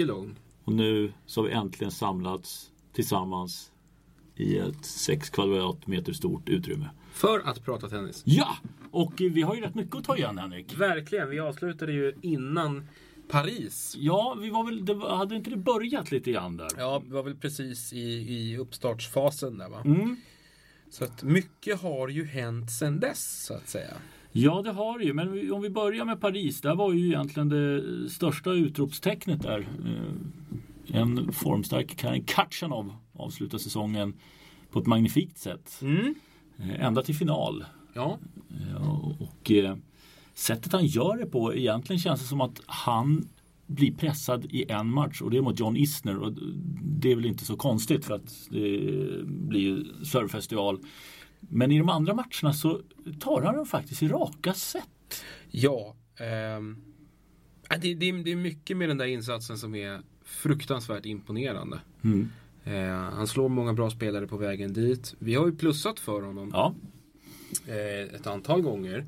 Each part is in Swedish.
Mycket lång. Och nu så har vi äntligen samlats tillsammans i ett 6 kvadratmeter stort utrymme. För att prata tennis. Ja! Och vi har ju rätt mycket att ta igen Henrik. Verkligen. Vi avslutade ju innan Paris. Ja, vi var väl, det hade inte det börjat lite grann där? Ja, vi var väl precis i, i uppstartsfasen där va. Mm. Så att mycket har ju hänt sedan dess så att säga. Ja, det har det ju. Men om vi börjar med Paris. Där var ju egentligen det största utropstecknet där. Eh, En formstark Karin Katjanov avslutar säsongen på ett magnifikt sätt. Mm. Eh, Ända till final. Ja, Ja, och eh, sättet han gör det på, egentligen känns det som att han blir pressad i en match och det är mot John Isner och det är väl inte så konstigt för att det blir ju servfestival. Men i de andra matcherna så tar han dem faktiskt i raka sätt. ja. ja, det, det, det är mycket med den där insatsen som är fruktansvärt imponerande. Eh, han slår många bra spelare på vägen dit. Vi har ju plussat för honom Ja, eh, ett antal gånger.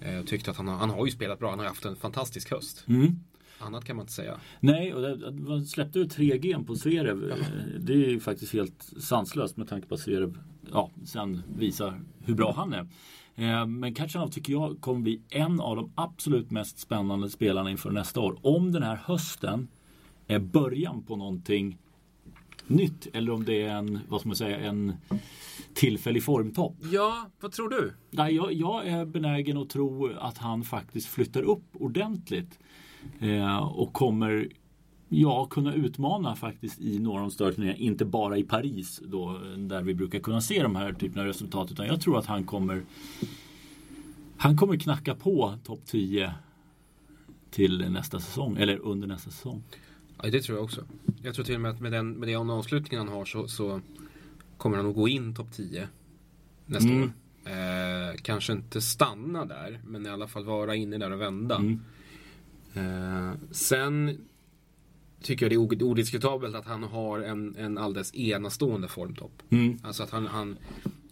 Eh, och tyckt att han har, han har ju spelat bra. Han har haft en fantastisk höst. mm. Annat kan man inte säga. Nej, och det, man släppte ju 3G på Zverev. Eh, Det är ju faktiskt helt sanslöst med tanke på att Zverev ja, sen visar hur bra han är. Eh, Men Katjanov tycker jag kommer bli en av de absolut mest spännande spelarna inför nästa år. Om den här hösten är början på någonting nytt eller om det är en, vad ska man säga, en tillfällig formtopp. Ja, vad tror du? Nej, jag, jag är benägen att tro att han faktiskt flyttar upp ordentligt. Eh, och kommer ja, kunna utmana faktiskt i några av de större turneringarna. Inte bara i Paris då, där vi brukar kunna se de här typerna av resultat. Utan jag tror att han kommer Han kommer knacka på topp 10 till nästa säsong, eller under nästa säsong. Ja, det tror jag också. Jag tror till och med att med den, med den avslutningen han har så, så kommer han att gå in topp 10 nästa Mm. år. Eh, kanske inte stanna där, men i alla fall vara inne där och vända. Mm. Eh, sen tycker jag det är od- odiskutabelt att han har en, en alldeles enastående formtopp. Mm. Alltså att han, han,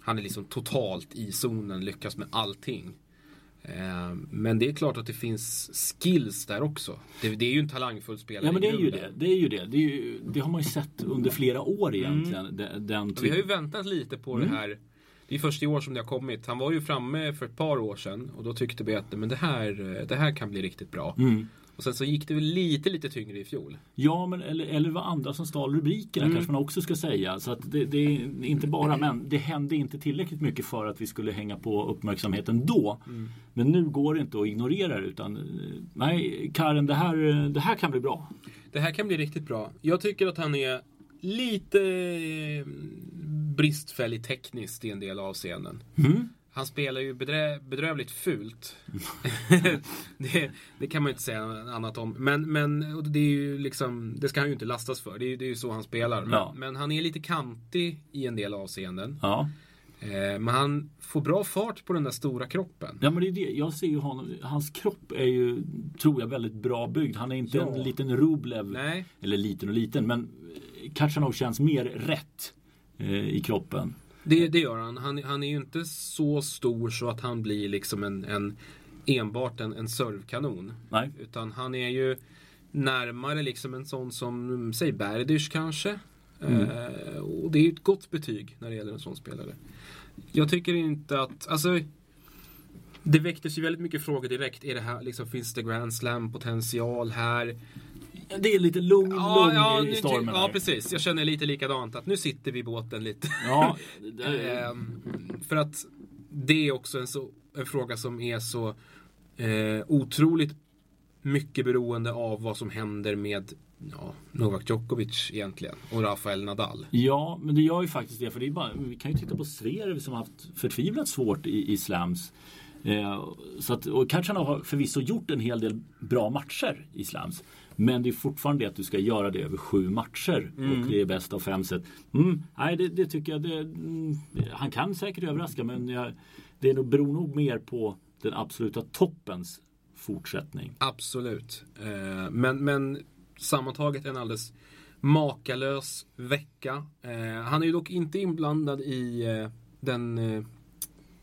han är liksom totalt i zonen, lyckas med allting. Eh, Men det är klart att det finns skills där också. Det, det är ju en talangfull spelare Ja men det är ju det. Det, är ju det. Det, är ju, det har man ju sett under flera år egentligen. Den, den Och Vi har ju typ- väntat lite på Mm. det här. Det är först i år som det har kommit. Han var ju framme för ett par år sedan och då tyckte vi att men det, här, det här kan bli riktigt bra. Mm. Och sen så gick det väl lite, lite tyngre i fjol. Ja, men eller, eller vad andra som stal rubrikerna Mm. kanske man också ska säga. Så att det, det är inte bara, men det hände inte tillräckligt mycket för att vi skulle hänga på uppmärksamheten då. Mm. Men nu går det inte att ignorera det utan eh, nej, Karen, det här, eh, det här kan bli bra. Det här kan bli riktigt bra. Jag tycker att han är lite eh, bristfällig tekniskt i en del avseenden. Mm. Han spelar ju bedrä bedrövligt fult. det, det kan man ju inte säga annat om. Men, men det är ju liksom, det ska han ju inte lastas för. Det är, ju- det är ju så han spelar. Men, Ja. men han är lite kantig i en del avseenden. Ja. Eh, men han får bra fart på den där stora kroppen. ja, men det är det. Jag ser ju honom, hans kropp är ju, tror jag, väldigt bra byggd. Han är inte Ja. en liten Rublev. Nej, Eller liten och liten, men Katjanov känns mer rätt eh, i kroppen. Det, det gör han. han. Han är ju inte så stor så att han blir liksom en, en enbart en, en servkanon. Nej. Utan han är ju närmare liksom en sån som, mm, säg Berdych kanske. Eh, och det är ju ett gott betyg när det gäller en sån spelare. Jag tycker inte att, alltså det väcktes ju väldigt mycket frågor direkt. Är det här, liksom, finns det Grand Slam potential här? Det är lite lugn, lugn nu i ty- stormen. ja, här. precis. Jag känner lite likadant. Att nu sitter vi i båten lite. Ja, Ehm, för att det är också en, så, en fråga som är så eh, otroligt mycket beroende av vad som händer med ja, Novak Djokovic egentligen och Rafael Nadal. Ja, men det gör ju faktiskt det. För det är bara, vi kan ju titta på Zverev som har haft förtvivlat svårt i, i slams. Eh, så att, och Katjanov har förvisso gjort en hel del bra matcher i slams. Men det är fortfarande det att du ska göra det över sju matcher och det är bäst av fem set. Mm, nej, det, det tycker jag. Det, mm, han kan säkert överraska men jag, det beror nog mer på den absoluta toppens fortsättning. Absolut. Eh, men, men sammantaget en alldeles makalös vecka. Eh, han är ju dock inte inblandad i eh, den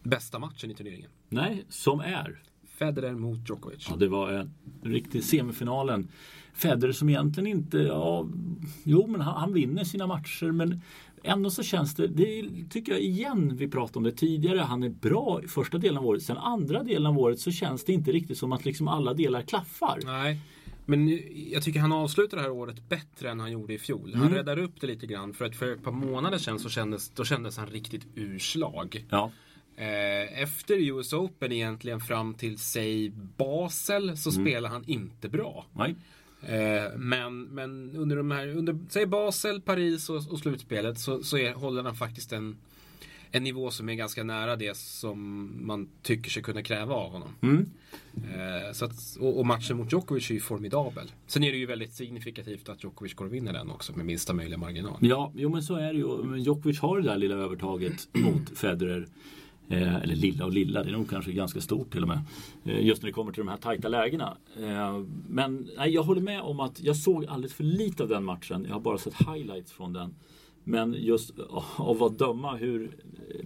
bästa matchen i turneringen. Nej, som är. Federer mot Djokovic. Ja, det var en riktig semifinalen. Federer som egentligen inte, ja, jo men han, han vinner sina matcher men ändå så känns det, det tycker jag igen, vi pratade om det tidigare, han är bra i första delen av året. Sen andra delen av året så känns det inte riktigt som att liksom alla delar klaffar. Nej. Men jag tycker han avslutar det här året bättre än han gjorde i fjol. Han Mm. räddar upp det lite grann. För att för ett par månader sedan så kändes, då kändes han riktigt urslag. Ja, Eh, efter US Open egentligen fram till, säg Basel, så Mm. spelar han inte bra. nej. Eh, men, men under de här, under, säg Basel, Paris och, och slutspelet så, så är, håller han faktiskt en, en nivå som är ganska nära det som man tycker sig kunna kräva av honom. Mm. Eh, så att, och, matchen mot Djokovic är ju formidabel. Sen är det ju väldigt signifikativt att Djokovic går och vinner den också med minsta möjliga marginal. Ja, jo men så är det ju. Djokovic har det där lilla övertaget mot Federer. Eh, eller lilla och lilla, det är nog kanske ganska stort till och med. Eh, just när det kommer till de här tajta lägena. Eh, men nej, jag håller med om att jag såg alldeles för lite av den matchen. Jag har bara sett highlights från den. Men just av att döma hur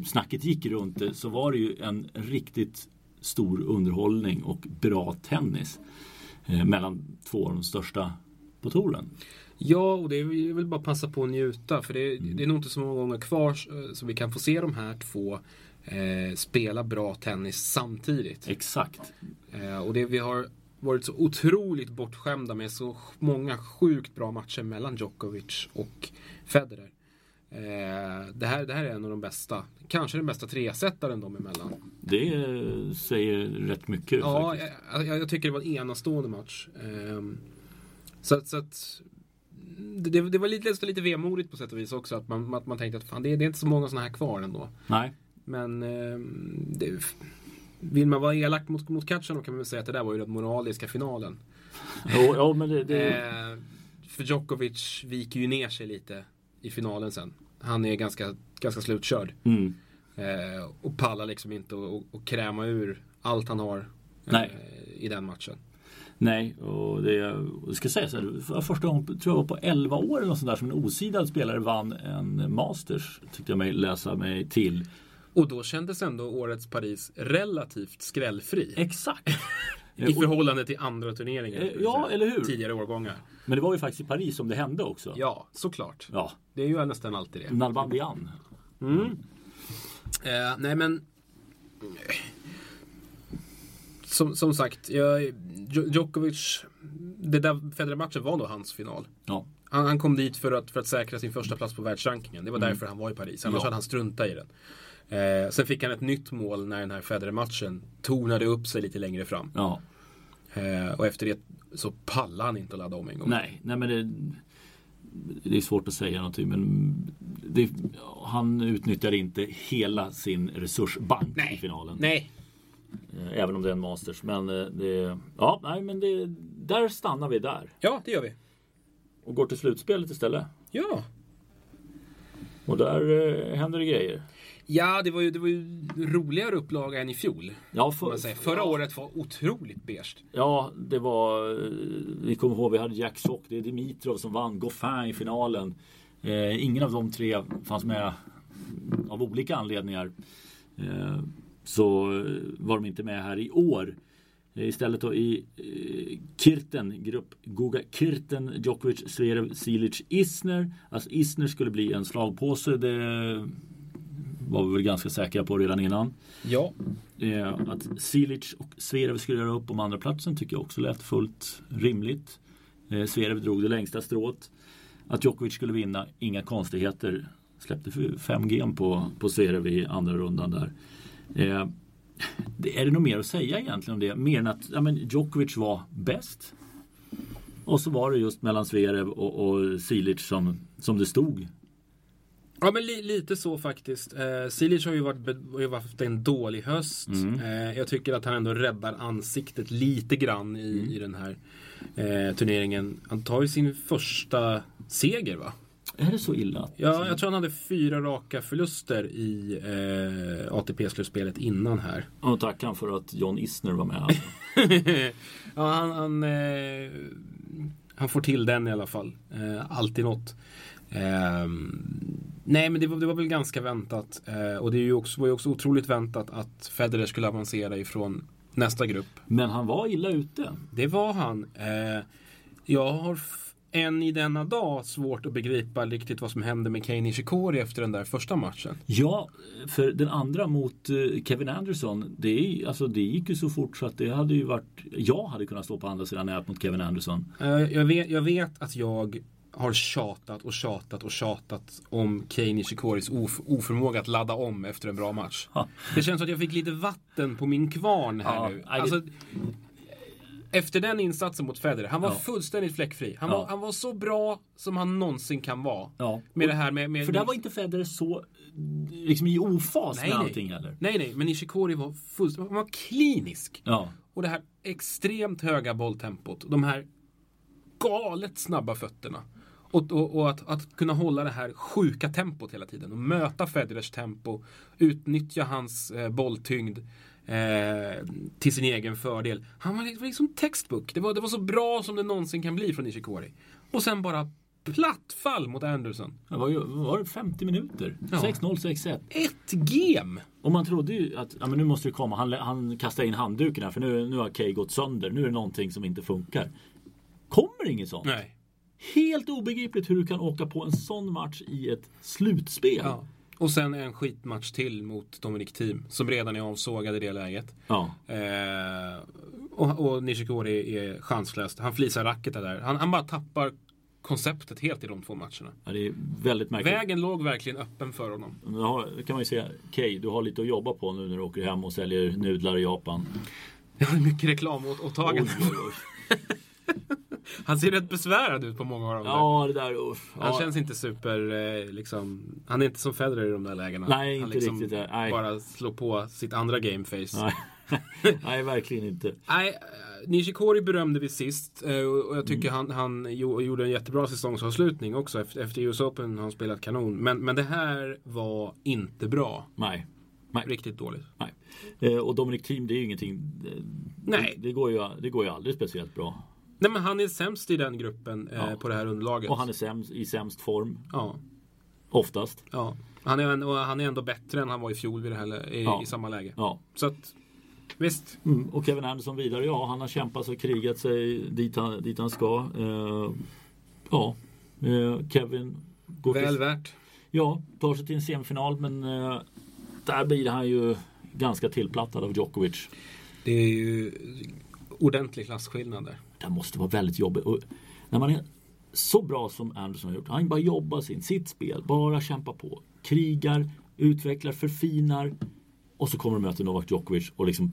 snacket gick runt det så var det ju en riktigt stor underhållning och bra tennis. Mellan två av de största på touren. Ja, och det är, vill bara passa på att njuta. För det, det är nog inte så många gånger kvar så vi kan få se de här två eh, spela bra tennis samtidigt. Exakt. Eh, och det vi har varit så otroligt bortskämda med så många sjukt bra matcher mellan Djokovic och Federer. Eh, det, här, det här är en av de bästa, kanske den bästa tresetaren dem emellan. Det eh, säger rätt mycket Ja, faktiskt. jag, jag, tycker det var en enastående match. Ehm, så att, så att det, det var lite, lite vemodigt på sätt och vis också. Att man, att man tänkte att fan, det, är- det är inte så många sådana här kvar ändå. Nej. Men ehm, det, vill man vara elak mot, mot Katjanov kan man väl säga att det där var ju den moraliska finalen. Jo, ja, men det, det, Eh, för Djokovic viker ju ner sig lite i finalen sen. Han är ganska, ganska slutkörd. mm. Eh, och pallar liksom inte att kräma ur allt han har eh, i den matchen. Nej, och det jag ska säga så här, det var första gången tror jag var på 11 år eller något sånt där som en osidad spelare vann en Masters. Tyckte jag mig läsa mig till. Och då kändes ändå årets Paris relativt skrällfri. Exakt. I förhållande till andra turneringar. Ja, eller hur? Tidigare årgångar. Men det var ju faktiskt i Paris som det hände också. Ja, såklart. Ja. Det är ju nästan alltid det. Nalbandian. Mm. Eh, nej men... Som, som sagt, jag, Djo- Djokovic... Det där Federer-matchen var nog hans final. Ja. Han, han kom dit för att, för att säkra sin första plats på världsrankingen. Det var därför han var i Paris. Annars Ja. hade han struntat i den. Eh, sen fick han ett nytt mål när den här Federer-matchen tornade upp sig lite längre fram. ja. Eh, och efter det så pallade han inte att ladda om en gång. Nej, nej men det, det är svårt att säga någonting men det, han utnyttjar inte hela sin resursbank Nej. i finalen. Nej. Eh, Även om det är en Masters. Men eh, det, ja, nej, men det, där stannar vi där. Ja, det gör vi. Och går till slutspelet istället. Ja. Och där eh, händer det grejer. Ja, det var ju, det var ju roligare upplaga än i fjol. Ja, säga. Förra året var otroligt beige. Ja, det var... eh, Vi kommer ihåg, vi hade Jack Sock, det är Dimitrov som vann, Goffin i finalen. Eh, ingen av de tre fanns med av olika anledningar. Eh, så eh, var de inte med här i år. Eh, Istället då i eh, Kirten, grupp Goga Kirten, Djokovic, Zverev, Silic, Isner. Alltså Isner skulle bli en slagpåse. Det var vi väl ganska säkra på redan innan. Ja. Eh, att Silic och Zverev skulle göra upp om andra platsen tycker jag också lät fullt rimligt. Eh, Zverev drog det längsta strået. Att Djokovic skulle vinna, inga konstigheter. Släppte 5 game på, på Zverev i andra rundan där. Eh, det är det nog mer att säga egentligen om det. Mer än att ja, men Djokovic var bäst. Och så var det just mellan Zverev och, och Silic som, som det stod. Ja men li, lite så faktiskt. Eh, Silic har ju, varit, har ju haft en dålig höst. Mm. Eh, jag tycker att han ändå räddar ansiktet lite grann i, Mm. i den här eh, turneringen. Han tar ju sin första seger va? Är det så illa? Ja, jag tror han hade fyra raka förluster i eh, ATP-slutspelet innan här. Och tackar för att John Isner var med. ja, han, han, eh, han får till den i alla fall. Eh, alltid något. Nej, men det var, det var väl ganska väntat. Eh, och det är ju också, var ju också otroligt väntat att Federer skulle avancera ifrån nästa grupp. Men han var illa ute. Det var han. Eh, jag har än i denna dag svårt att begripa riktigt vad som hände med Kei Nishikori efter den där första matchen. Ja, för den andra mot eh, Kevin Anderson, det, alltså, det gick ju så fort så att det hade ju varit... Jag hade kunnat stå på andra sidan nät mot Kevin Anderson. Eh, jag, vet, jag vet att jag har tjatat och tjatat och tjatat om Kei Nishikoris of, oförmåga att ladda om efter en bra match. Ja. Det känns som att jag fick lite vatten på min kvarn här Ja, nu. Alltså, efter den insatsen mot Federer, han var Ja. fullständigt fläckfri. Han, Ja. var, han var så bra som han någonsin kan vara. Ja. Med det här med... med För där var inte Federer så liksom i ofas Nej, med nej. allting heller. Nej, nej, men Nishikori var fullständigt... Han var klinisk. Och det här extremt höga bolltempot. De här galet snabba fötterna. Och, och, och att, att kunna hålla det här sjuka tempot hela tiden. Och möta Federers tempo. Utnyttja hans eh, bolltyngd. Eh, till sin egen fördel. Han var liksom, liksom textbook. Det var, det var så bra som det någonsin kan bli från Nishikori. Och sen bara plattfall mot Anderson. Det var, ju, var det 50 minuter? Ja. 6-0, 6-1. Ett gem! Och man trodde ju att ja, men nu måste det komma. Han, han kastar in handduken här för nu, nu har Kay gått sönder. Nu är det någonting som inte funkar. Kommer inget sånt. Nej. Helt obegripligt hur du kan åka på en sån match i ett slutspel. Ja. Och sen en skitmatch till mot Dominic Thiem. Som redan är avsågad i det läget. Ja. Eh, och, och Nishikori är chanslös. Han flisar racketet där. Han, han bara tappar konceptet helt i de två matcherna. Ja, det är väldigt märkligt. Vägen låg verkligen öppen för honom. Det kan man ju säga, Kay, du har lite att jobba på nu när du åker hem och säljer nudlar i Japan. Det har mycket reklamåtagande. Oj, oj, oj. Han ser rätt besvärad ut på många av dem. Ja, det där uff. Han Ja. känns inte super, eh, liksom, han är inte som Federer i de där lägena. Nej, han inte riktigt, eh, nej. bara slår på sitt andra gameface. Nej. Nej, verkligen inte. Nej, eh, Nishikori berömde vi sist och jag tycker Mm. han, han jo- gjorde en jättebra säsongsavslutning också. Efter, US Open har han spelat kanon. Men, men det här var inte bra. Nej. Nej. Riktigt dåligt. Nej. Och Dominic Thiem, det är ju ingenting. Nej. Det, det, går ju, det går ju aldrig speciellt bra. Nej men han är sämst i den gruppen eh, Ja. på det här underlaget. Och han är sämst, i sämst form. Ja, Oftast. ja. Han, är, och han är ändå bättre än han var i fjol vid det här, i, Ja. i samma läge. Ja. Så att, visst. Mm. Och Kevin Anderson vidare, ja han har kämpat och krigat sig dit han, dit han ska. Eh, ja, eh, Kevin går Väl till, värt. ja, tar sig till en semifinal men eh, där blir han ju ganska tillplattad av Djokovic. Det är ju ordentlig klasskillnad där. Det måste vara väldigt jobbigt. Och när man är så bra som Anderson har gjort. Han bara jobbar sin, sitt spel, bara kämpar på. Krigar, utvecklar, förfinar. Och så kommer de möta Novak Djokovic och liksom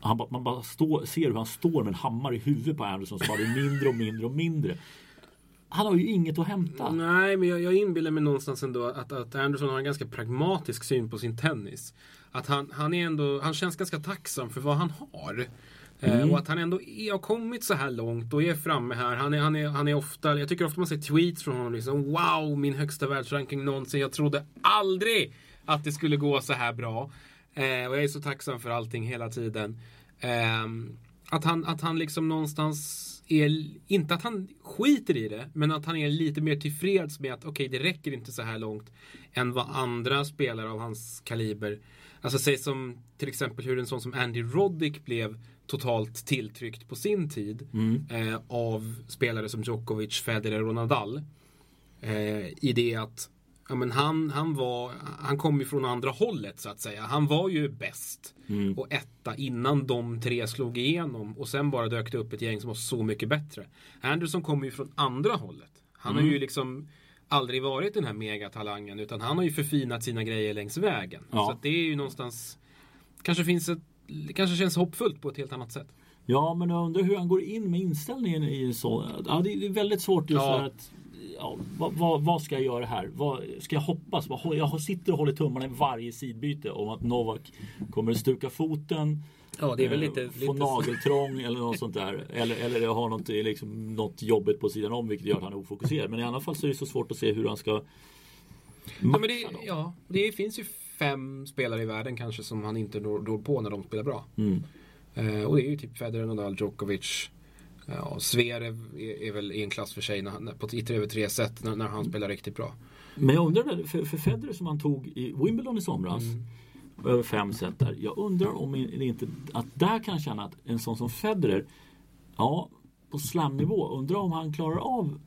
han, bara- man bara stå, ser hur han står med en hammare i huvudet på Anderson som bara blir mindre och mindre och mindre. Han har ju inget att hämta. Nej, men jag, jag inbillar mig någonstans ändå att, att Anderson har en ganska pragmatisk syn på sin tennis. Att han, han är ändå, han känns ganska tacksam för vad han har. Eh, och att han ändå är, har kommit så här långt och är framme här. Han är, han är, han är ofta, jag tycker ofta man ser tweets från honom liksom Wow, min högsta världsranking någonsin. Jag trodde aldrig att det skulle gå så här bra. Eh, och jag är så tacksam för allting hela tiden. Ehm, att, han, att han liksom någonstans är, inte att han skiter i det, men att han är lite mer tillfreds med att okej, det räcker inte så här långt än vad andra spelare av hans kaliber Alltså säg som till exempel hur en sån som Andy Roddick blev totalt tilltryckt på sin tid eh, av spelare som Djokovic, Federer och Nadal. Eh, I det att ja, men han, han, var, han kom ju från andra hållet så att säga. Han var ju bäst och etta innan de tre slog igenom och sen bara dök det upp ett gäng som var så mycket bättre. Anderson kommer ju från andra hållet. Han har ju liksom aldrig varit den här megatalangen utan han har ju förfinat sina grejer längs vägen. Ja. Så det är ju någonstans kanske finns ett det kanske känns hoppfullt på ett helt annat sätt. Ja, men jag undrar hur han går in med inställningen i en sån. Ja, det är väldigt svårt just Ja. att ja, vad, vad, ska jag göra här? Vad, ska jag hoppas? Jag sitter och håller tummarna i varje sidbyte om att Novak kommer att stuka foten. Ja, det är väl eh, lite... Få lite nageltrång eller något sånt där. Eller, eller ha något, liksom, något jobbigt på sidan om vilket gör att han är ofokuserad. Men i alla fall så är det så svårt att se hur han ska ja, matcha men det, dem. ja, det finns ju fem spelare i världen kanske som han inte når på när de spelar bra. Mm. Eh, och det är ju typ Federer, Nadal, Djokovic. Ja, Zverev är, är väl i en klass för sig när, på, i 3v3 set när, när han spelar riktigt bra. Men jag undrar, för, för Federer som han tog i Wimbledon i somras. över fem set där. Jag undrar om det inte att där kan jag känna att en sån som Federer, ja, på slamnivå, undrar om han klarar av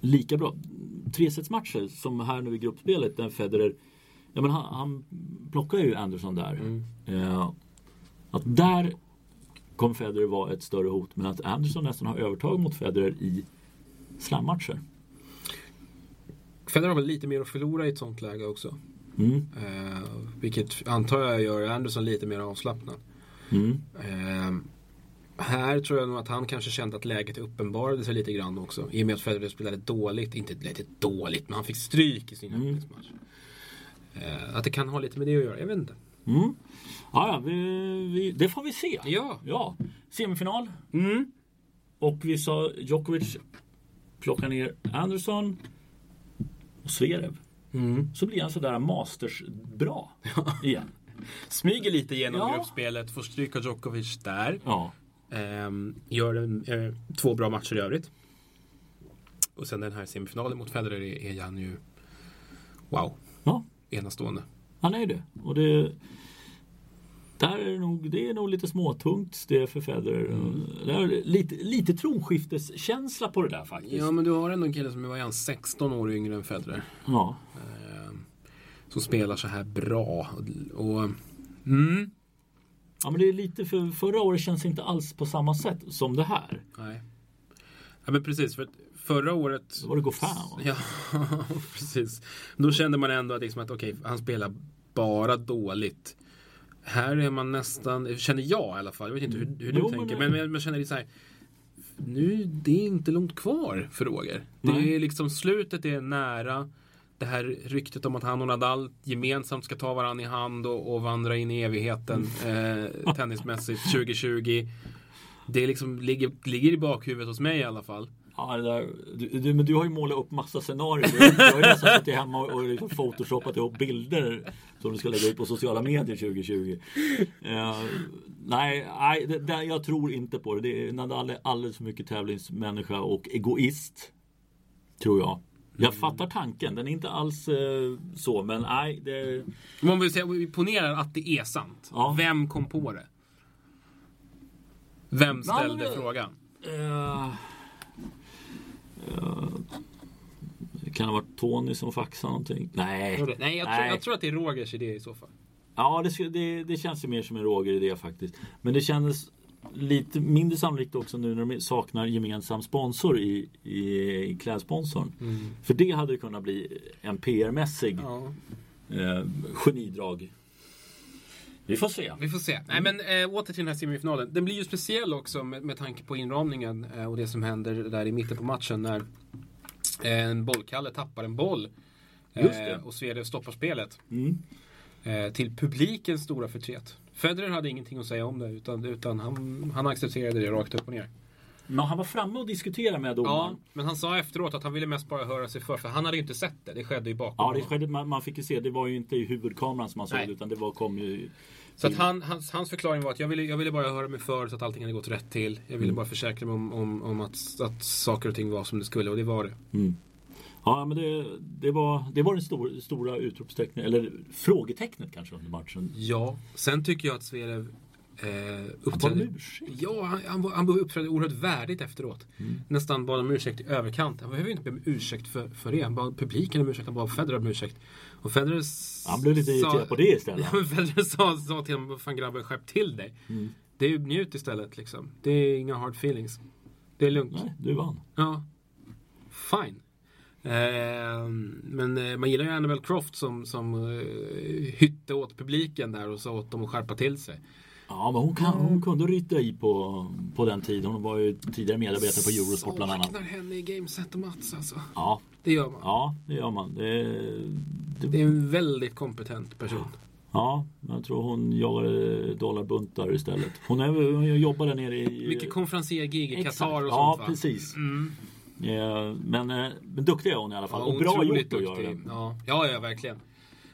lika bra tresetsmatcher som här nu i gruppspelet där Federer, ja men han, han plockar ju Anderson där. Mm. Eh, att där kommer Federer vara ett större hot men att Anderson nästan har övertag mot Federer i slammatcher. Federer har väl lite mer att förlora i ett sånt läge också. Mm. Eh, vilket antar jag gör Anderson lite mer avslappnad. Mm. Eh, här tror jag nog att han kanske kände att läget uppenbarade sig lite grann också. I och med att Federer spelade dåligt. Inte lite dåligt, men han fick stryk i sin Mm. öppningsmatch. Eh, att det kan ha lite med det att göra, jag vet inte. Mm. Ja, ja vi, vi, det får vi se. Ja. ja. Semifinal. Mm. Och vi sa Djokovic plockar ner Anderson och Zverev. Mm. Så blir han sådär masters bra igen. Smyger lite genom Ja. gruppspelet, får stryk av Djokovic där. Ja. Ehm, gör en, eh, två bra matcher i övrigt. Och sen den här semifinalen mot Federer är, är han ju wow, ja, enastående. Han är ju det. Och det där är det, nog, det är nog lite småtungt det för Federer. Mm. Det är lite, lite tronskifteskänsla på det där faktiskt. Ja, men du har ändå en kille som är vad är han, 16 år yngre än Federer. Ja. Ehm, som spelar så här bra. Och, mm, Ja men det är lite för förra året känns inte alls på samma sätt som det här. nej. Ja, men precis. För förra året Då var det Goffin? Ja, precis. Då kände man ändå att, liksom att okej, han spelar bara dåligt. Här är man nästan, känner jag i alla fall, jag vet inte hur, hur du Jo, men tänker, men, men man känner lite så här. Nu, det är inte långt kvar för Roger. Det Nej. är liksom, slutet är nära. Det här ryktet om att han och Nadal gemensamt ska ta varandra i hand och, och vandra in i evigheten eh, tennismässigt 2020. Det liksom ligger, ligger i bakhuvudet hos mig i alla fall. Ja, där, du, du, men du har ju målat upp massa scenarier. Du, har ju nästan suttit hemma och, och liksom photoshopat ihop bilder som du ska lägga ut på sociala medier 2020. Eh, nej, nej det, det, jag tror inte på det. det är, Nadal är alldeles för mycket tävlingsmänniska och egoist. Tror jag. Jag fattar tanken, den är inte alls eh, så men nej. Det, om vi säger, ponerar att det är sant. Ja. Vem kom på det? Vem ställde men det- frågan? eh, kan det ha varit Tony som faxade någonting? Nej. Nej, jag, Tror, jag tror att det är Rogers idé i så fall. Ja, det, det, det känns ju mer som en Roger-idé faktiskt. Men det kändes lite mindre sannolikt också nu när de saknar gemensam sponsor i, i, i klädsponsorn. För det hade kunnat bli en PR-mässig Ja, eh, genidrag. Vi får se. vi får se. Nej, men äh, åter till den här semifinalen. Den blir ju speciell också med, med tanke på inramningen eh, och det som händer där i mitten på matchen när eh, en bollkalle tappar en boll. och Sverige stoppar spelet. Mm. Till publikens stora förtret. Federer hade ingenting att säga om det utan, utan han, han accepterade det rakt upp och ner. Men han var framme och diskuterade med Ja, domaren. men han sa efteråt att han ville mest bara höra sig för. För han hade ju inte sett det. Det skedde ju bakom Ja, det skedde, man, man fick ju se. Det var ju inte i huvudkameran som man såg Nej. det utan det var, kom ju... Så att han, hans, hans förklaring var att jag ville, jag ville bara höra mig för så att allting hade gått rätt till. Jag ville bara försäkra mig om, om, om att, att saker och ting var som det skulle och det var det. Mm. Ja, men det, det, var, det var den stor, stora utropstecknet, eller frågetecknet kanske under matchen. Ja, sen tycker jag att Zverev eh, Han uppträdde... ursäkt. Ja, han, han, han uppträdde oerhört värdigt efteråt. Nästan bad om ursäkt i överkant. Han behöver inte be om ursäkt för, för det. Han bad publiken om ursäkt, han bad Federer om ursäkt. Och Federer Han blev lite irriterad på det istället. Ja, men Federer sa, sa till honom, fan grabben skärp till dig. Mm. Det är ju njut istället liksom. Det är inga hard feelings. Det är lugnt. Nej, du vann. Ja. Fine. Eh, men eh, man gillar ju Annabelle Croft som, som eh, hytte åt publiken där och sa åt dem att skärpa till sig. Ja, men hon, kan, hon kunde ryta i på, på den tiden. Hon var ju tidigare medarbetare på Eurosport bland annat. Saknar henne i Gameset och Mats alltså. Ja, Det gör man. ja det gör man. Det, Det det, är en väldigt kompetent person. ja, jag tror hon jagade dollarbuntar istället. Hon, är, hon jobbar där nere i... Mycket konferencier-gig i. Qatar och Ja, sånt va? precis. Mm. Eh, Men, eh, men duktig är hon i alla fall. Ja, och bra gjort att göra duktig. det. Ja, ja, ja verkligen.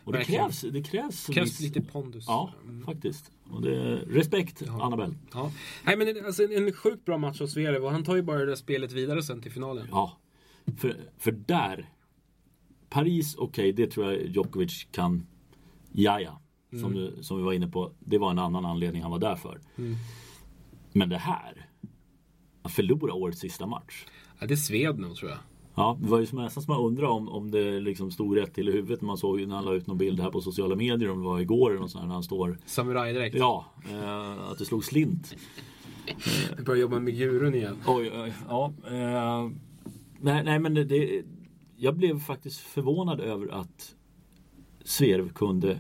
Och det verkligen. krävs, det krävs, Krävs lite pondus. Ja, Mm. faktiskt. Och det, respekt, Ja. Annabelle. Ja. Nej, men alltså, en, en sjukt bra match av Zverev och han tar ju bara det där spelet vidare sen till finalen. Ja, för, för där Paris, okej, det tror jag Djokovic kan. Ja, ja. som, du, som vi var inne på. Det var en annan anledning han var där för. Mm. Men det här. Att förlora årets sista match. Ja, det sved nog tror jag. Ja, det var ju som nästan som man undrar om, om det liksom stod rätt till i huvudet man såg när han la ut någon bild här på sociala medier om det var igår eller något sånt här, när han står Samurai direkt. Ja, eh, att det slog slint. Jag börjar jobba med gurun igen. Oj, oj, ja. Eh, nej, nej, men det, det, jag blev faktiskt förvånad över att Sverv kunde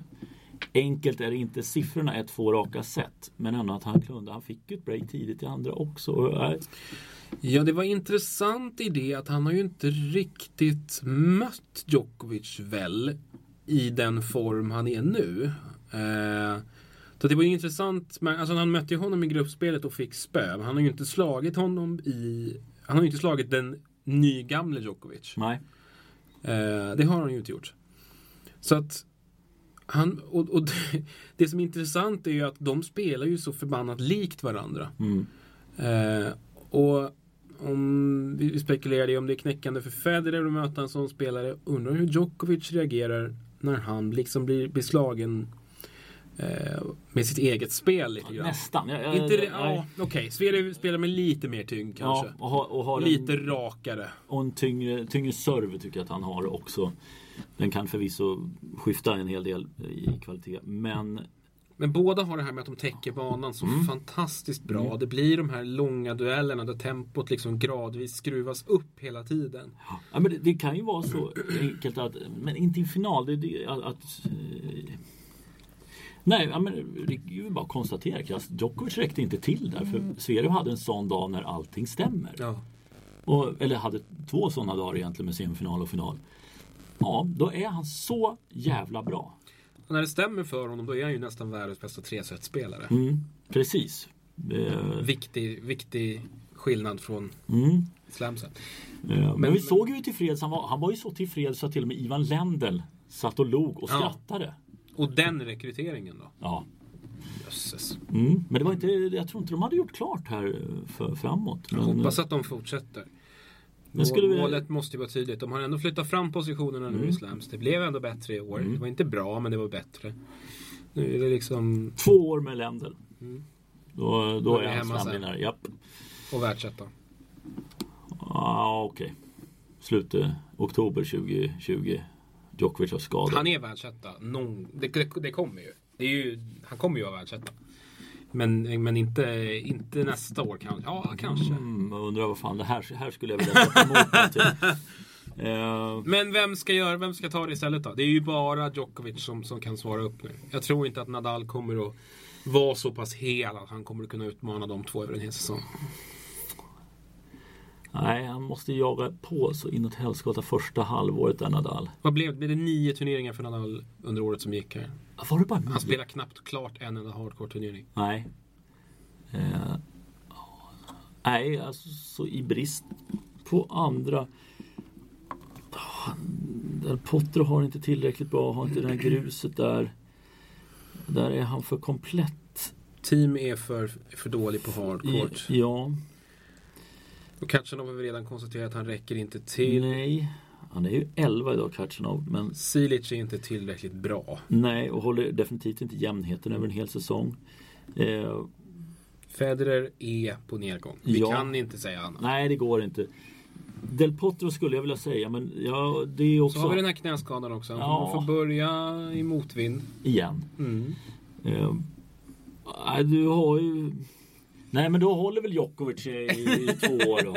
Enkelt är det inte siffrorna ett, två raka set. Men ändå att han kunde. Han fick ju ett break tidigt i andra också. Eh, Ja, det var intressant i det att han har ju inte riktigt mött Djokovic väl i den form han är nu. Eh, så det var ju intressant. men, Alltså han mötte ju honom i gruppspelet och fick spö. Men han har ju inte slagit honom i... Han har ju inte slagit den nygamle Djokovic. nej. Eh, det har han ju inte gjort. Så att han, och, och det, det som är intressant är ju att de spelar ju så förbannat likt varandra. Mm. Eh, och om vi spekulerar i om det är knäckande för Federer att möta en sån spelare. Undrar hur Djokovic reagerar när han liksom blir beslagen eh, med sitt eget spel lite grann. Nästan. Jag, jag, Inte, det- nej. ja, Okej, Sverige spelar med lite mer tyngd kanske. Ja, och, ha, och, har lite en, rakare. och en tyngre, tyngre serve tycker jag att han har också. Den kan förvisso skifta en hel del i kvalitet. Men Men båda har det här med att de täcker banan så Mm. fantastiskt bra. Det blir de här långa duellerna där tempot liksom gradvis skruvas upp hela tiden. Ja, men det, det kan ju vara så enkelt att, men inte i final. Det, det, att, att, eh, nej, ja, men det är ju bara att konstatera krasst. Djokovic räckte inte till där. För Zverev hade en sån dag när allting stämmer. Ja. Och, eller hade två sådana dagar egentligen med semifinal och final. Ja, då är han så jävla bra. Och när det stämmer för honom då är han ju nästan världens bästa tresetspelare. Mm, precis. Eh, Viktig, viktig skillnad från mm. slamsen. Eh, Men, Men- vi såg ju tillfreds han var. Han var ju så tillfreds att till och med Ivan Lendl satt och log och Ja. skrattade. Och den rekryteringen då? Ja. Jösses. Mm. Men det var inte, jag tror inte de hade gjort klart här eh, för, framåt. Jag Men, hoppas att de fortsätter. Målet måste ju vara tydligt. De har ändå flyttat fram positionerna nu Mm. i slams. Det blev ändå bättre i år. Mm. Det var inte bra, men det var bättre. Nu är det liksom... Två år med Lendl. Mm. Då, då är han slamvinnare. Japp. Och världsetta. Ah, Okej. Slutet oktober 2020. Djokovic har skadad. Han är världsetta. Någon, det, det, det kommer ju. Ju. Han kommer ju vara världsetta. Men, men inte, inte nästa år kanske. Ja, kanske. Mm, jag undrar vad fan det här, här skulle jag vilja sätta emot. Eh, Men vem ska, göra, vem ska ta det istället då? Det är ju bara Djokovic som, som kan svara upp nu. Jag tror inte att Nadal kommer att vara så pass hel att han kommer att kunna utmana de två över en hel säsong. nej, han måste jaga på så inåt helskotta första halvåret där Nadal. Vad blev det? Blev det nio turneringar för Nadal under året som gick här? Var det bara Han spelar knappt klart en enda hardcore-turnering. Nej. Eh, nej, alltså så i brist på andra. Potro har inte tillräckligt bra, har inte det här gruset där. Där är han för komplett. Team är för, för dålig på hardcourt. Ja, Och Katjanov har vi redan konstaterat att han räcker inte till. nej. Han är ju 11 idag, Katjanov. Men Silic är inte tillräckligt bra. nej, och håller definitivt inte jämnheten över en hel säsong. Eh, Federer är på nedgång. Vi Ja. kan inte säga annat. nej, det går inte. Del Potro skulle jag vilja säga, men ja, det är också... Så har vi den här knäskadan också. Han Ja. får börja i motvind. Igen. Mm. Eh, nej, du har ju... Nej men då håller väl Djokovic i, i två år då.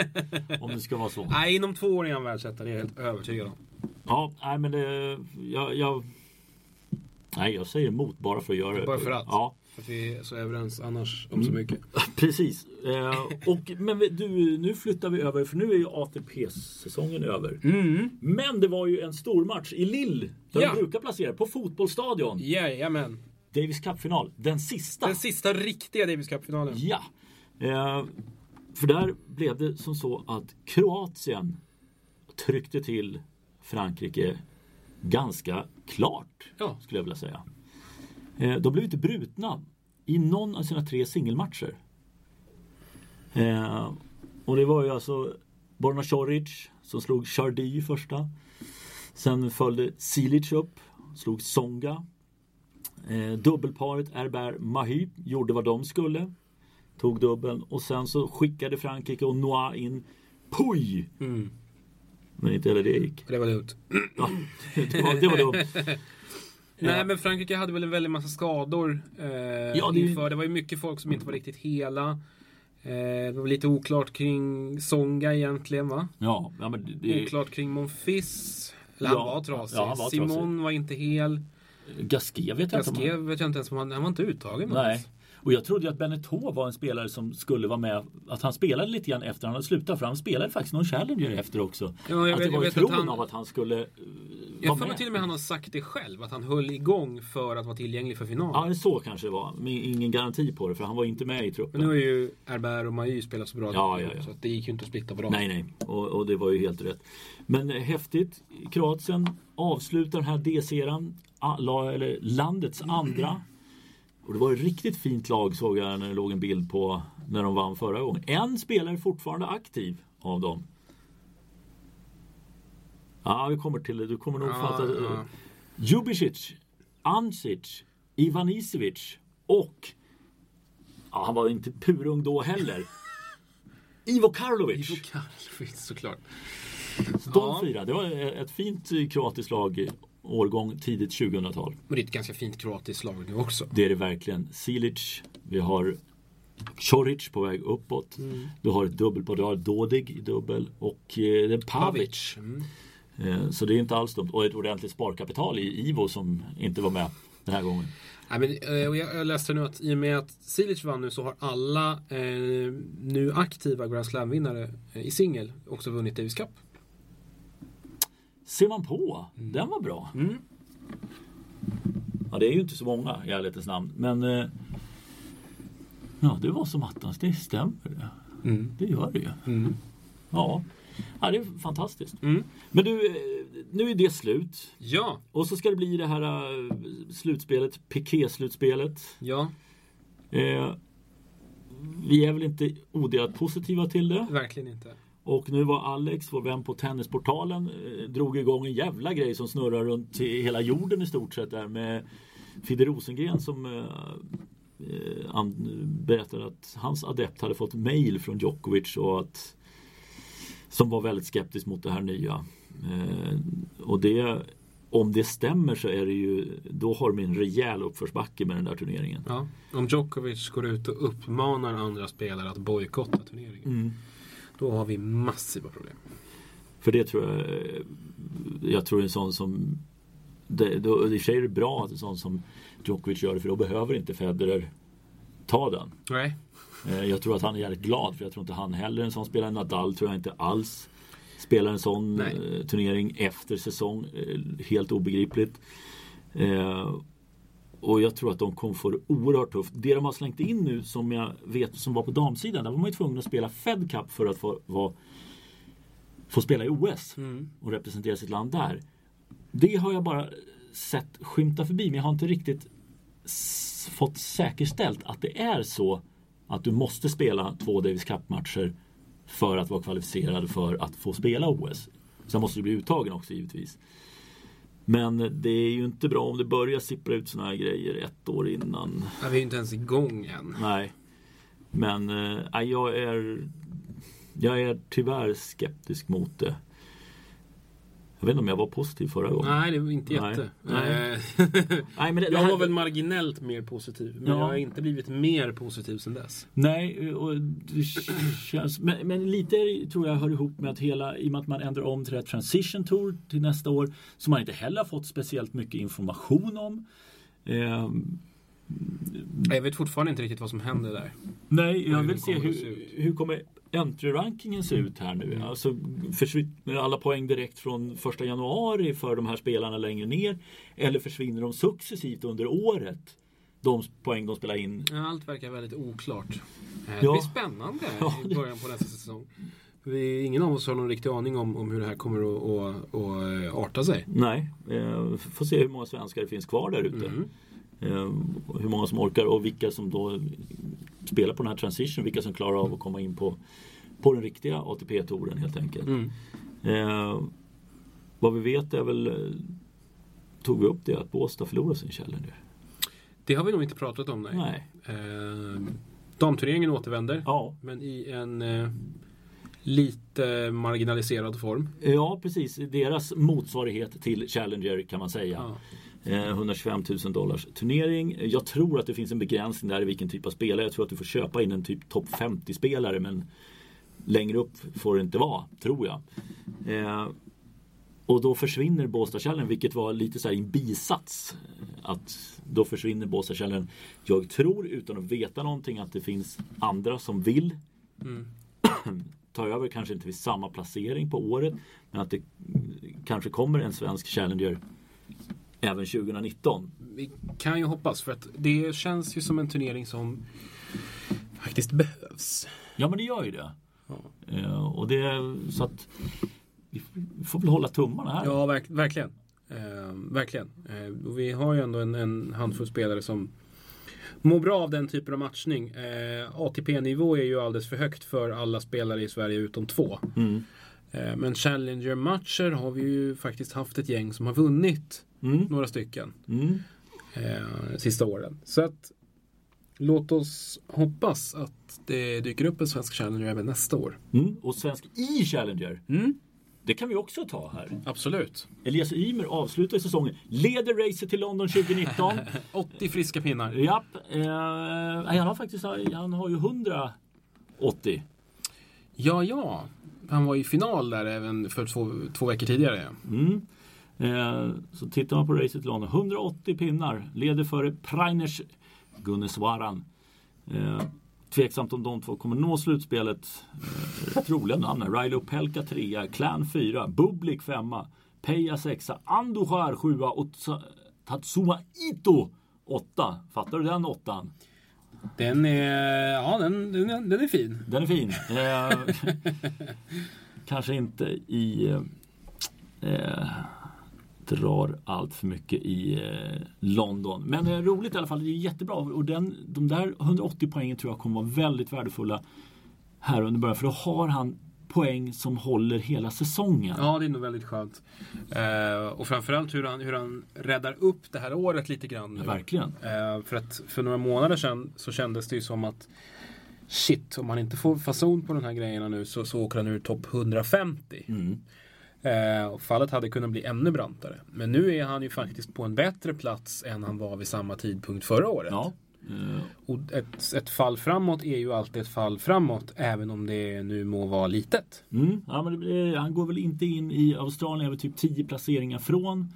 Om det ska vara så. Nej, inom två år är han världsetta. Det är jag helt övertygad om. Ja, nej men det... Jag, jag, nej, jag säger emot bara för att göra det. Bara för att? Ja, För att vi är så överens annars om så mycket. precis. Eh, och, men du, nu flyttar vi över, för nu är ju ATP-säsongen över. Mm. Men det var ju en stor match i Lille. Där Ja. de brukar placera, på fotbollsstadion. Jajamän. Davis Cup-final. Den sista. Den sista riktiga Davis Cup-finalen. Ja. Eh, för där blev det som så att Kroatien tryckte till Frankrike ganska klart. Ja. Skulle jag vilja säga. Eh, de blev inte brutna i någon av sina tre singelmatcher. Eh, och det var ju alltså Borna Coric som slog Chardy i första. Sen följde Silic upp, slog Songa. Eh, dubbelparet Herbert Mahy gjorde vad de skulle. Tog dubbeln och sen så skickade Frankrike och Noir in Puy. Mm. Men inte heller det gick. Det var dumt. Ja, det, var, det var dumt. Nej men Frankrike hade väl en väldig massa skador eh, Ja, det- inför. Det var ju mycket folk som inte var riktigt hela. Eh, det var lite oklart kring Songa egentligen va? Ja, ja men det, Oklart kring Monfils. Eller han Ja, var trasig. ja, han var Simon trasig. var inte hel. Gasquet vet jag inte om han- Gasquet vet jag inte ens om han, han var inte uttagen. Nej. ens. Och jag trodde ju att Beneteau var en spelare som skulle vara med. Att han spelade lite grann efter han hade slutat. För han spelade faktiskt någon Challenger efter också. Ja, jag att vet- det var att tron han- av att han skulle uh, Jag får mig med. till och med han har sagt det själv. Att han höll igång för att vara tillgänglig för finalen. Ja, så kanske det var. Men ingen garanti på det för han var inte med i truppen. Men nu har ju Herbert och Mahy spelat så bra. Ja, ja, ja. Så att det gick ju inte att splitta på dem. Nej, nej. Och, och det var ju helt rätt. Men eh, häftigt. Kroatien avslutar den här D-serien. Eller landets andra. Och det var ett riktigt fint lag såg jag när det låg en bild på när de vann förra gången. En spelare är fortfarande aktiv av dem. Ja, vi kommer till det. Du kommer nog Ja, fatta. ja. Jubicic, Ancic, Ivanisevic och ja, han var inte purung då heller. Ivo Karlovic. Ivo Karlovic såklart. De Ja. fyra. Det var ett fint eh, kroatiskt lag årgång tidigt 2000-tal. Men det är ett ganska fint kroatiskt lag nu också. Det är det verkligen. Silic, vi har Coric på väg uppåt. Mm. Du har ett dubbelpar, du har Dodig i dubbel och eh, det är Pavic. Mm. Eh, så det är inte alls dumt. Och ett ordentligt sparkapital i Ivo som inte var med den här gången. Nej, men, eh, och jag, jag läste nu att i och med att Silic vann nu så har alla eh, nu aktiva Grand Slam-vinnare eh, i singel också vunnit Davis Cup. Ser man på, den var bra. Mm. Ja, det är ju inte så många i ärlighetens namn. Men eh, ja, det var som attans, det stämmer det. Mm. Det gör det ju. Mm. Ja. ja, det är fantastiskt. Mm. Men du, eh, nu är det slut. Ja, Och så ska det bli det här eh, slutspelet, Piqué-slutspelet. ja, Eh, vi är väl inte odelat positiva till det. verkligen inte. Och nu var Alex, vår vän på Tennisportalen, eh, drog igång en jävla grej som snurrar runt i hela jorden i stort sett där med Fidde Rosengren som eh, eh, berättade att hans adept hade fått mail från Djokovic och att som var väldigt skeptisk mot det här nya. Eh, och det om det stämmer så är det ju då har de en rejäl uppförsbacke med den där turneringen. Ja. Om Djokovic går ut och uppmanar andra spelare att bojkotta turneringen. Mm. Då har vi massiva problem. För det tror jag Jag tror en sån som det, då, I och för sig är det bra att en sån som Djokovic gör det för då behöver inte Federer ta den. Nej. Eh, Jag tror att han är jävligt glad för jag tror inte han heller en sån spelar. Nadal tror jag inte alls spelar en sån Nej. eh, turnering efter säsong. Eh, Helt obegripligt. Och jag tror att de kommer få det oerhört tufft. Det de har slängt in nu som jag vet som var på damsidan. Där var man ju tvungen att spela Fed Cup för att få, vara, få spela i OS Mm. och representera sitt land där. Det har jag bara sett skymta förbi men jag har inte riktigt fått säkerställt att det är så att du måste spela två Davis Cup-matcher för att vara kvalificerad för att få spela OS. Sen måste du bli uttagen också givetvis. Men det är ju inte bra om det börjar sippra ut såna här grejer ett år innan. Ja, vi är ju inte ens igång än. Nej. Men nej, jag är Jag är tyvärr skeptisk mot det. Jag vet inte om jag var positiv förra gången. Nej, det var inte jätte. Nej. Eh, Nej, men det, jag var väl marginellt mer positiv. Men Ja. jag har inte blivit mer positiv sen dess. Nej, och det känns, men, men lite tror jag hör ihop med att hela, i och med att man ändrar om till här Transition Tour till nästa år, som man inte heller har fått speciellt mycket information om. Ehm, Jag vet fortfarande inte riktigt vad som händer där. nej, jag hur vill se hur, hur kommer entry-rankingen se ut här nu? Alltså, försvinner alla poäng direkt från första januari för de här spelarna längre ner? Eller försvinner de successivt under året? De poäng de spelar in Allt verkar väldigt oklart. Eh, Det Ja. blir spännande i början på nästa säsong. Vi, ingen av oss har någon riktig aning om, om hur det här kommer att, att, att eh, arta sig. Nej, eh, får se hur många svenskar det finns kvar där ute. Mm. Eh, hur många som orkar och vilka som då spelar på den här transition, vilka som klarar av att komma in på, på den riktiga ATP-touren helt enkelt. Mm. Eh, vad vi vet är väl, eh, tog vi upp det, att Båstad förlorar sin nu. Det har vi nog inte pratat om. Nej. Nej. Eh, damturneringen återvänder. Ja. Men i en eh, lite marginaliserad form. ja, precis. Deras motsvarighet till Challenger kan man säga. Ja. Eh, 125 000 dollars turnering. Jag tror att det finns en begränsning där i vilken typ av spelare. Jag tror att du får köpa in en typ topp 50 spelare men längre upp får det inte vara, tror jag. Eh, och då försvinner Båstad Challenge, vilket var lite så här en bisats. Att då försvinner Båstad Challenge. Jag tror utan att veta någonting att det finns andra som vill Mm. ta över, kanske inte vid samma placering på året. Men att det kanske kommer en svensk Challenger även 2019. Vi kan ju hoppas för att det känns ju som en turnering som faktiskt behövs. Ja men det gör ju det. Ja. Eh, och det så att vi får väl hålla tummarna här. Ja, verk, verkligen. Eh, verkligen. Eh, och vi har ju ändå en, en handfull spelare som mår bra av den typen av matchning. Eh, ATP-nivå är ju alldeles för högt för alla spelare i Sverige utom två. Mm. Eh, men Challenger-matcher har vi ju faktiskt haft ett gäng som har vunnit Mm. några stycken Mm. eh, sista åren. Så att låt oss hoppas att det dyker upp en svensk Challenger även nästa år. Mm. Och svensk i Challenger. Mm. Det kan vi också ta här. Absolut. Elias Ymer avslutar säsongen, leder racet till London 2019. 80 friska pinnar. Japp. Eh, han har faktiskt han har ju 180. Ja, ja. Han var i final där även för två, två veckor tidigare. Mm. Eh, så tittar man på racet London. 180 pinnar. Leder före Prainers Gunneswaran. Eh, tveksamt om de två kommer nå slutspelet. Eh, rätt roliga namn. Rilo Pelka 3, Clan 4, Bublik 5, Peja 6, Andujar 7 och Tatsuma Ito 8. Fattar du den åttan? Den är, ja, den, den, är, den är fin. Den är fin. Eh, kanske inte i... Eh, eh, drar allt för mycket i eh, London. Men eh, roligt i alla fall. Det är jättebra. Och den, de där 180 poängen tror jag kommer vara väldigt värdefulla här under början. För då har han poäng som håller hela säsongen. Ja, det är nog väldigt skönt. Eh, och framförallt hur han, hur han räddar upp det här året lite grann. Nu. Verkligen. Eh, för att för några månader sedan så kändes det ju som att Shit, om han inte får fason på de här grejerna nu så, så åker han ur topp 150. Mm. Eh, fallet hade kunnat bli ännu brantare. Men nu är han ju faktiskt på en bättre plats än han var vid samma tidpunkt förra året. Ja. Eh, Och ett, ett fall framåt är ju alltid ett fall framåt, även om det nu må vara litet. Mm. Ja, men blir- han går väl inte in i Australien över typ 10 placeringar från.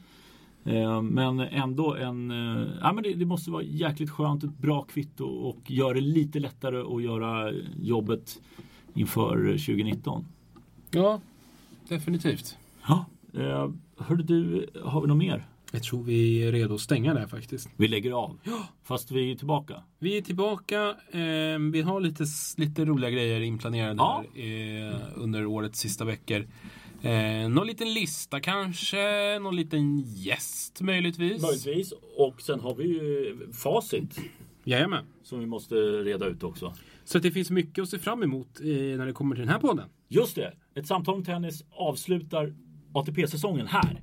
Eh, men ändå en... Eh, ja, men det, det måste vara jäkligt skönt, ett bra kvitto och gör det lite lättare att göra jobbet inför 2019. Ja, definitivt. Ja. Eh, hörde du, har vi något mer? Jag tror vi är redo att stänga där faktiskt. Vi lägger av. Fast vi är tillbaka. Vi är tillbaka. Eh, vi har lite, lite roliga grejer inplanerade Ja. här, eh, under årets sista veckor. Eh, någon liten lista kanske, någon liten gäst möjligtvis. Möjligtvis. Och sen har vi ju facit Jajamän. som vi måste reda ut också. Så att det finns mycket att se fram emot eh, när det kommer till den här podden. Just det, ett samtal om tennis avslutar ATP-säsongen här.